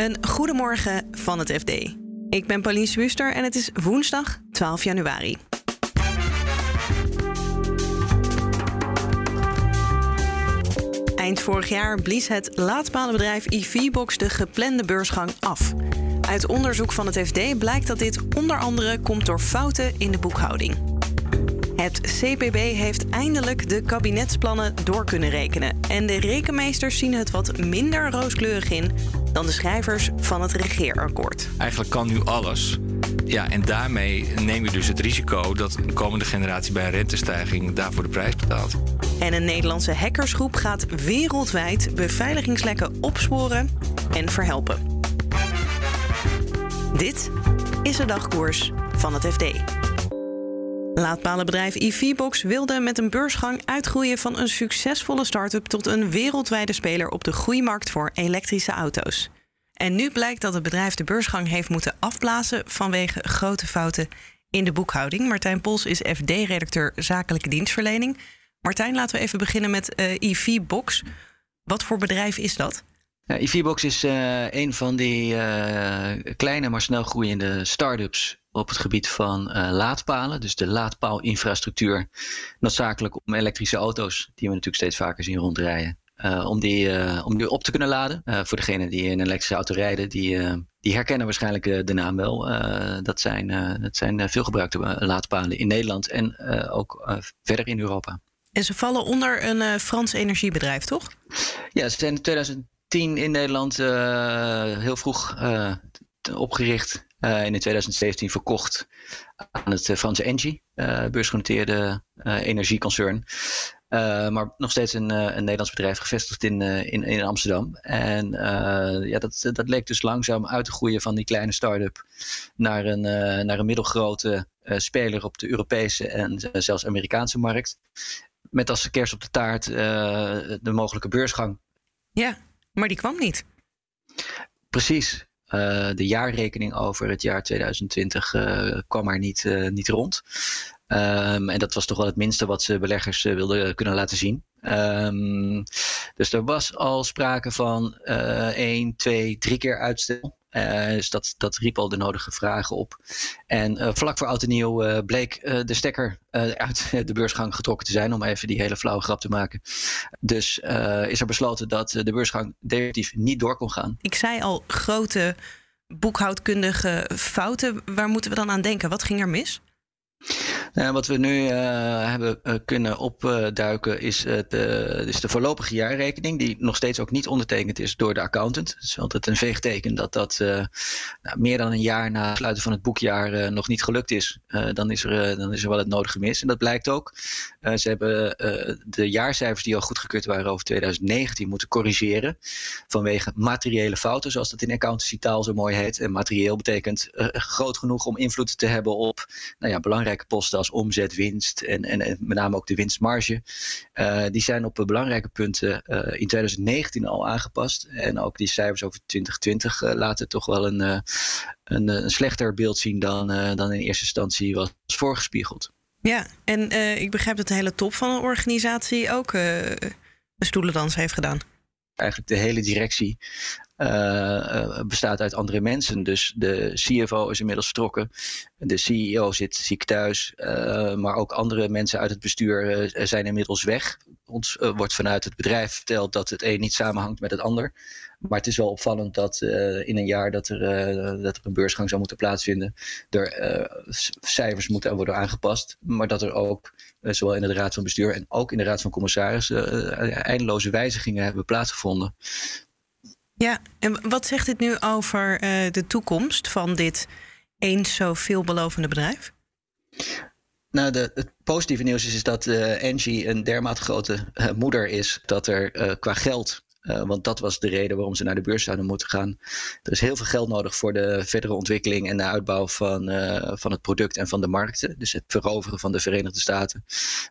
Een goedemorgen van het FD. Ik ben Pauline Swuster en het is woensdag 12 januari. Eind vorig jaar blies het laadpalenbedrijf EVBox de geplande beursgang af. Uit onderzoek van het FD blijkt dat dit onder andere komt door fouten in de boekhouding. Het CPB heeft eindelijk de kabinetsplannen door kunnen rekenen. En de rekenmeesters zien het wat minder rooskleurig in dan de schrijvers van het regeerakkoord. Eigenlijk kan nu alles. Ja, en daarmee neem je dus het risico dat de komende generatie bij een rentestijging daarvoor de prijs betaalt. En een Nederlandse hackersgroep gaat wereldwijd beveiligingslekken opsporen en verhelpen. Dit is de dagkoers van het FD. Laadpalenbedrijf EVBox wilde met een beursgang uitgroeien van een succesvolle start-up tot een wereldwijde speler op de groeimarkt voor elektrische auto's. En nu blijkt dat het bedrijf de beursgang heeft moeten afblazen vanwege grote fouten in de boekhouding. Martijn Pols is FD-redacteur zakelijke dienstverlening. Martijn, laten we even beginnen met EVBox. Wat voor bedrijf is dat? Ja, EVBox is uh, een van die uh, kleine maar snel groeiende start-ups op het gebied van uh, laadpalen. Dus de laadpaalinfrastructuur. Noodzakelijk om elektrische auto's, die we natuurlijk steeds vaker zien rondrijden. Uh, om, die, uh, om die op te kunnen laden. voor degenen die in een elektrische auto rijden, die, die herkennen waarschijnlijk de naam wel. dat zijn, dat zijn veelgebruikte laadpalen in Nederland en ook verder in Europa. En ze vallen onder een Frans energiebedrijf, toch? Ja, ze zijn in 2010 in Nederland heel vroeg opgericht. Uh, in 2017 verkocht aan het Franse Engie, uh, beursgenoteerde energieconcern. maar nog steeds een, een Nederlands bedrijf gevestigd in, in, in Amsterdam. En ja, dat, dat leek dus langzaam uit te groeien van die kleine start-up naar een, naar een middelgrote speler op de Europese en zelfs Amerikaanse markt. Met als kerst op de taart de mogelijke beursgang. Ja, maar die kwam niet. Precies. Uh, de jaarrekening over het jaar 2020 uh, kwam maar niet, uh, niet rond. Um, en dat was toch wel het minste wat ze beleggers wilden kunnen laten zien. Um, dus er was al sprake van één, twee, drie keer uitstel. Uh, dus dat, dat riep al de nodige vragen op. En uh, vlak voor oud en nieuw uh, bleek de stekker uit de beursgang getrokken te zijn, om even die hele flauwe grap te maken. Dus is er besloten dat de beursgang definitief niet door kon gaan. Ik zei al, grote boekhoudkundige fouten. Waar moeten we dan aan denken? Wat ging er mis? Nou, wat we nu uh, hebben uh, kunnen opduiken is, de, is de voorlopige jaarrekening, die nog steeds ook niet ondertekend is door de accountant. Het is altijd een veegteken dat dat nou, meer dan een jaar na het sluiten van het boekjaar nog niet gelukt is. dan, is er, dan is er wel het nodige mis. En dat blijkt ook. ze hebben de jaarcijfers die al goedgekeurd waren over 2019 moeten corrigeren vanwege materiële fouten, zoals dat in accountancy-taal zo mooi heet. En materieel betekent groot genoeg om invloed te hebben op nou ja, belangrijke posten als omzet, winst en, en, en met name ook de winstmarge. Uh, die zijn op belangrijke punten uh, in 2019 al aangepast. En ook die cijfers over 2020 uh, laten toch wel een, een, een, slechter beeld zien dan, dan in eerste instantie was voorgespiegeld. Ja, en ik begrijp dat de hele top van een organisatie ook een stoelendans heeft gedaan eigenlijk de hele directie uh, bestaat uit andere mensen. Dus de CFO is inmiddels vertrokken. De CEO zit ziek thuis. Uh, maar ook andere mensen uit het bestuur zijn inmiddels weg. Ons wordt vanuit het bedrijf verteld dat het een niet samenhangt met het ander. Maar het is wel opvallend dat in een jaar dat er, dat er een beursgang zou moeten plaatsvinden, er cijfers moeten worden aangepast. Maar dat er ook, zowel in de Raad van Bestuur en ook in de Raad van Commissarissen, eindeloze wijzigingen hebben plaatsgevonden. Ja, en wat zegt dit nu over uh, de toekomst van dit eens zo veelbelovende bedrijf? Nou, de, het positieve nieuws is, is dat uh, Engie een dermate grote uh, moeder is dat er qua geld uh, want dat was de reden waarom ze naar de beurs zouden moeten gaan. Er is heel veel geld nodig voor de verdere ontwikkeling en de uitbouw van, uh, van het product en van de markten. Dus het veroveren van de Verenigde Staten,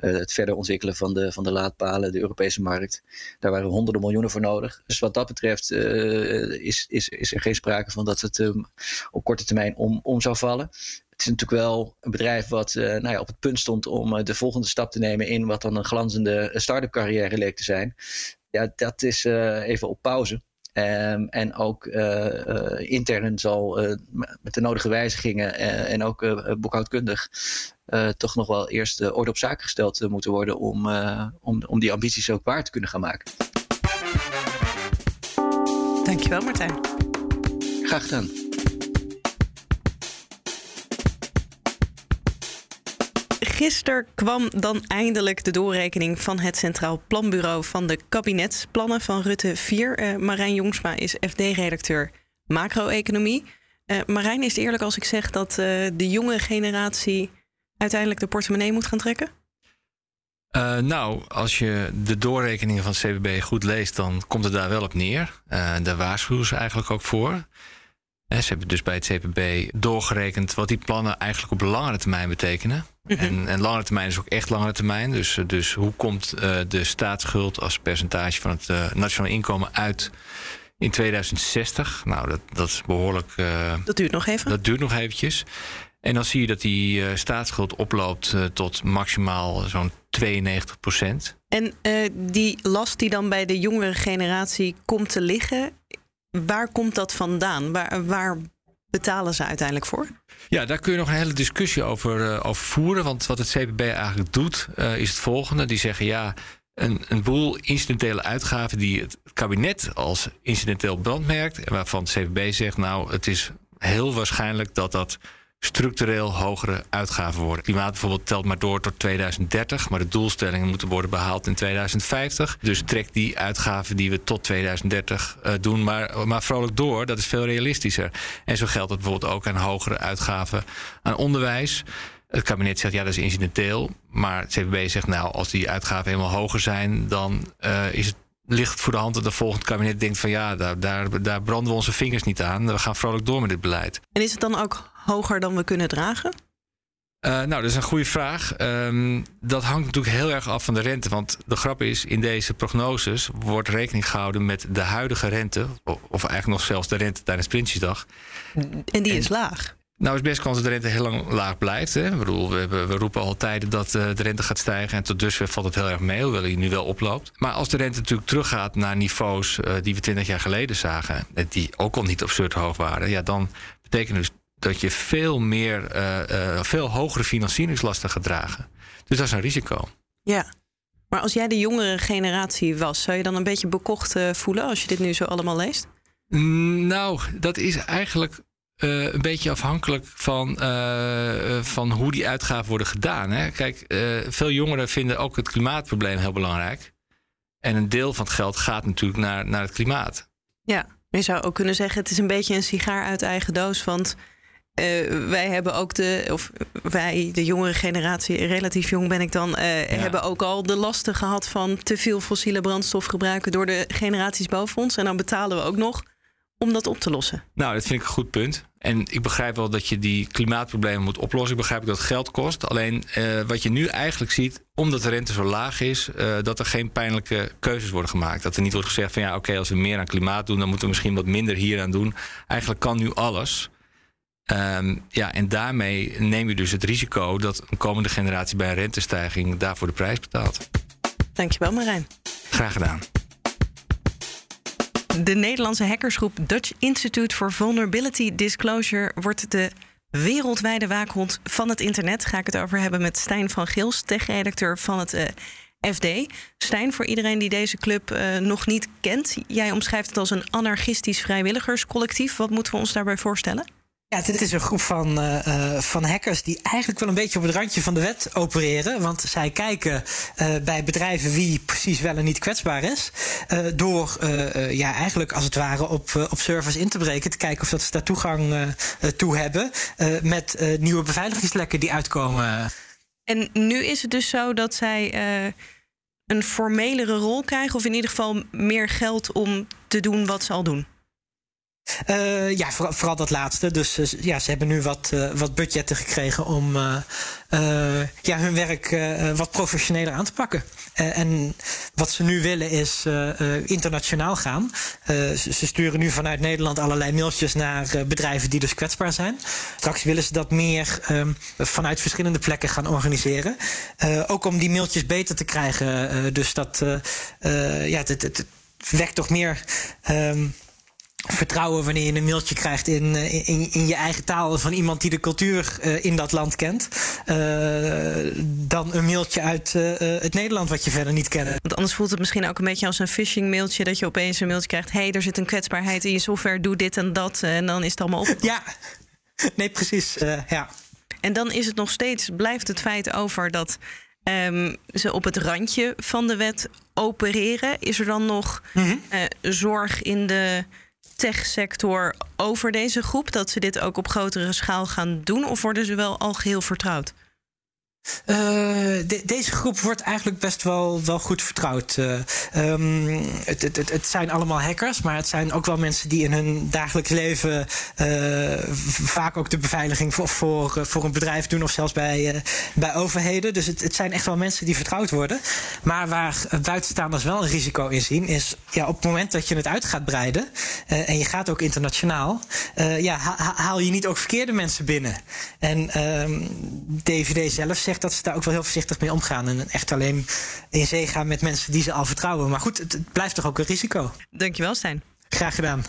uh, het verder ontwikkelen van de, van de laadpalen, de Europese markt. Daar waren honderden miljoenen voor nodig. Dus wat dat betreft is, is, is er geen sprake van dat het um, op korte termijn om, om zou vallen. Het is natuurlijk wel een bedrijf wat nou ja, op het punt stond om de volgende stap te nemen in wat dan een glanzende start-up carrière leek te zijn ja, dat is uh, even op pauze. Ehm, en ook intern zal met de nodige wijzigingen en ook boekhoudkundig toch nog wel eerst orde op zaken gesteld moeten worden om, om, om die ambities ook waar te kunnen gaan maken. Dankjewel Martijn. Graag gedaan. Gisteren kwam dan eindelijk de doorrekening van het Centraal Planbureau van de kabinetsplannen van Rutte 4. Uh, eh, Marijn Jongsma is FD-redacteur macro-economie. Uh, Marijn, is het eerlijk als ik zeg dat uh, de jonge generatie uiteindelijk de portemonnee moet gaan trekken? nou, als je de doorrekeningen van het CBB goed leest, dan komt het daar wel op neer. daar waarschuwen ze eigenlijk ook voor. Ze hebben dus bij het CPB doorgerekend wat die plannen eigenlijk op langere termijn betekenen. En, en langere termijn is ook echt langere termijn. Dus, dus hoe komt uh, de staatsschuld als percentage van het uh, nationaal inkomen uit in 2060? Nou, dat, dat is behoorlijk. Uh, dat duurt nog even. Dat duurt nog eventjes. En dan zie je dat die staatsschuld oploopt tot maximaal zo'n 92 procent. En die last die dan bij de jongere generatie komt te liggen, Waar komt dat vandaan? Waar, waar betalen ze uiteindelijk voor? Ja, daar kun je nog een hele discussie over, uh, over voeren. Want wat het CPB eigenlijk doet, uh, is het volgende. Die zeggen ja, een, een boel incidentele uitgaven die het kabinet als incidenteel brandmerkt. En waarvan het CPB zegt, nou, het is heel waarschijnlijk dat dat structureel hogere uitgaven worden. Klimaat bijvoorbeeld telt maar door tot 2030, maar de doelstellingen moeten worden behaald in 2050. Dus trek die uitgaven die we tot 2030 uh, doen, maar, maar vrolijk door. Dat is veel realistischer. En zo geldt het bijvoorbeeld ook aan hogere uitgaven aan onderwijs. Het kabinet zegt ja, dat is incidenteel. Maar het CPB zegt nou, als die uitgaven helemaal hoger zijn, dan uh, is het ligt voor de hand dat het volgende kabinet denkt van ja, daar, daar, daar branden we onze vingers niet aan. We gaan vrolijk door met dit beleid. En is het dan ook hoger dan we kunnen dragen? Uh, nou, dat is een goede vraag. Um, dat hangt natuurlijk heel erg af van de rente. Want de grap is, in deze prognoses wordt rekening gehouden met de huidige rente. Of eigenlijk nog zelfs de rente tijdens Prinsjesdag. En die is laag. Nou, is best kans dat de rente heel lang laag blijft. Hè? Ik bedoel, we, hebben, we roepen al tijden dat uh, de rente gaat stijgen. En tot dusver valt het heel erg mee, hoewel hij nu wel oploopt. Maar als de rente natuurlijk teruggaat naar niveaus uh, die we 20 jaar geleden zagen. Die ook al niet absurd hoog waren. Ja, dan betekent dus dat je veel meer, uh, veel hogere financieringslasten gaat dragen. Dus dat is een risico. Ja. Maar als jij de jongere generatie was, zou je dan een beetje bekocht voelen als je dit nu zo allemaal leest? Mm, nou, dat is eigenlijk uh, een beetje afhankelijk van, uh, van hoe die uitgaven worden gedaan. Hè? Kijk, uh, veel jongeren vinden ook het klimaatprobleem heel belangrijk. En een deel van het geld gaat natuurlijk naar, naar het klimaat. Ja, je zou ook kunnen zeggen: het is een beetje een sigaar uit eigen doos. Want wij hebben ook de, of wij, de jongere generatie, relatief jong ben ik dan, ja. hebben ook al de lasten gehad van te veel fossiele brandstof gebruiken door de generaties boven ons. En dan betalen we ook nog om dat op te lossen? Nou, dat vind ik een goed punt. En ik begrijp wel dat je die klimaatproblemen moet oplossen. Ik begrijp dat het geld kost. Alleen uh, wat je nu eigenlijk ziet, omdat de rente zo laag is, uh, dat er geen pijnlijke keuzes worden gemaakt. Dat er niet wordt gezegd van ja, oké, okay, als we meer aan klimaat doen, dan moeten we misschien wat minder hier aan doen. Eigenlijk kan nu alles. Um, ja, en daarmee neem je dus het risico dat een komende generatie bij een rentestijging daarvoor de prijs betaalt. Dankjewel, Marijn. Graag gedaan. De Nederlandse hackersgroep Dutch Institute for Vulnerability Disclosure wordt de wereldwijde waakhond van het internet. Ga ik het over hebben met Stijn van Gils, tech-redacteur van het eh, FD. Stijn, voor iedereen die deze club uh, nog niet kent, jij omschrijft het als een anarchistisch vrijwilligerscollectief. Wat moeten we ons daarbij voorstellen? Ja, dit is een groep van, uh, van hackers die eigenlijk wel een beetje op het randje van de wet opereren. Want zij kijken uh, bij bedrijven wie precies wel en niet kwetsbaar is. Door ja, eigenlijk als het ware op, op servers in te breken. Te kijken of dat ze daar toegang toe hebben. met nieuwe beveiligingslekken die uitkomen. En nu is het dus zo dat zij een formelere rol krijgen. Of in ieder geval meer geld om te doen wat ze al doen. Uh, ja, vooral, dat laatste. Dus uh, ja, ze hebben nu wat, uh, wat budgetten gekregen om ja, hun werk wat professioneler aan te pakken. en wat ze nu willen is internationaal gaan. Ze, ze, sturen nu vanuit Nederland allerlei mailtjes naar bedrijven die dus kwetsbaar zijn. Straks willen ze dat meer um, vanuit verschillende plekken gaan organiseren. ook om die mailtjes beter te krijgen. dus dat ja, het, het, het wekt toch meer. Um, vertrouwen wanneer je een mailtje krijgt in, in, in, je eigen taal van iemand die de cultuur in dat land kent, dan een mailtje uit het Nederland wat je verder niet kent. Want anders voelt het misschien ook een beetje als een phishing mailtje dat je opeens een mailtje krijgt: hey, er zit een kwetsbaarheid in je software, doe dit en dat, en dan is het allemaal op. Ja, nee, precies. ja. En dan is het nog steeds, blijft het feit over dat um, ze op het randje van de wet opereren. Is er dan nog mm zorg in de techsector over deze groep? Dat ze dit ook op grotere schaal gaan doen? Of worden ze wel al geheel vertrouwd? Uh, deze groep wordt eigenlijk best wel, wel goed vertrouwd. Uh, um, het, het, het, zijn allemaal hackers, maar het zijn ook wel mensen die in hun dagelijks leven uh, vaak ook de beveiliging voor, voor, voor een bedrijf doen of zelfs bij, bij overheden. Dus het, het zijn echt wel mensen die vertrouwd worden. Maar waar buitenstaanders wel een risico in zien, is ja, op het moment dat je het uit gaat breiden en je gaat ook internationaal, ja, haal je niet ook verkeerde mensen binnen. En DVD ehm, zelf zegt dat ze daar ook wel heel voorzichtig mee omgaan. En echt alleen in zee gaan met mensen die ze al vertrouwen. Maar goed, het, blijft toch ook een risico. Dankjewel, Stijn. Graag gedaan.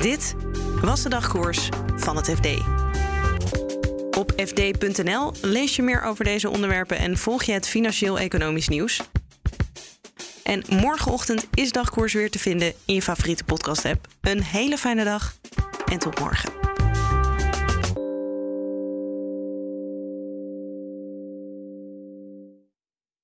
Dit was de dagkoers van het FD. Op fd.nl lees je meer over deze onderwerpen en volg je het financieel-economisch nieuws. En morgenochtend is dagkoers weer te vinden in je favoriete podcast-app. Een hele fijne dag en tot morgen.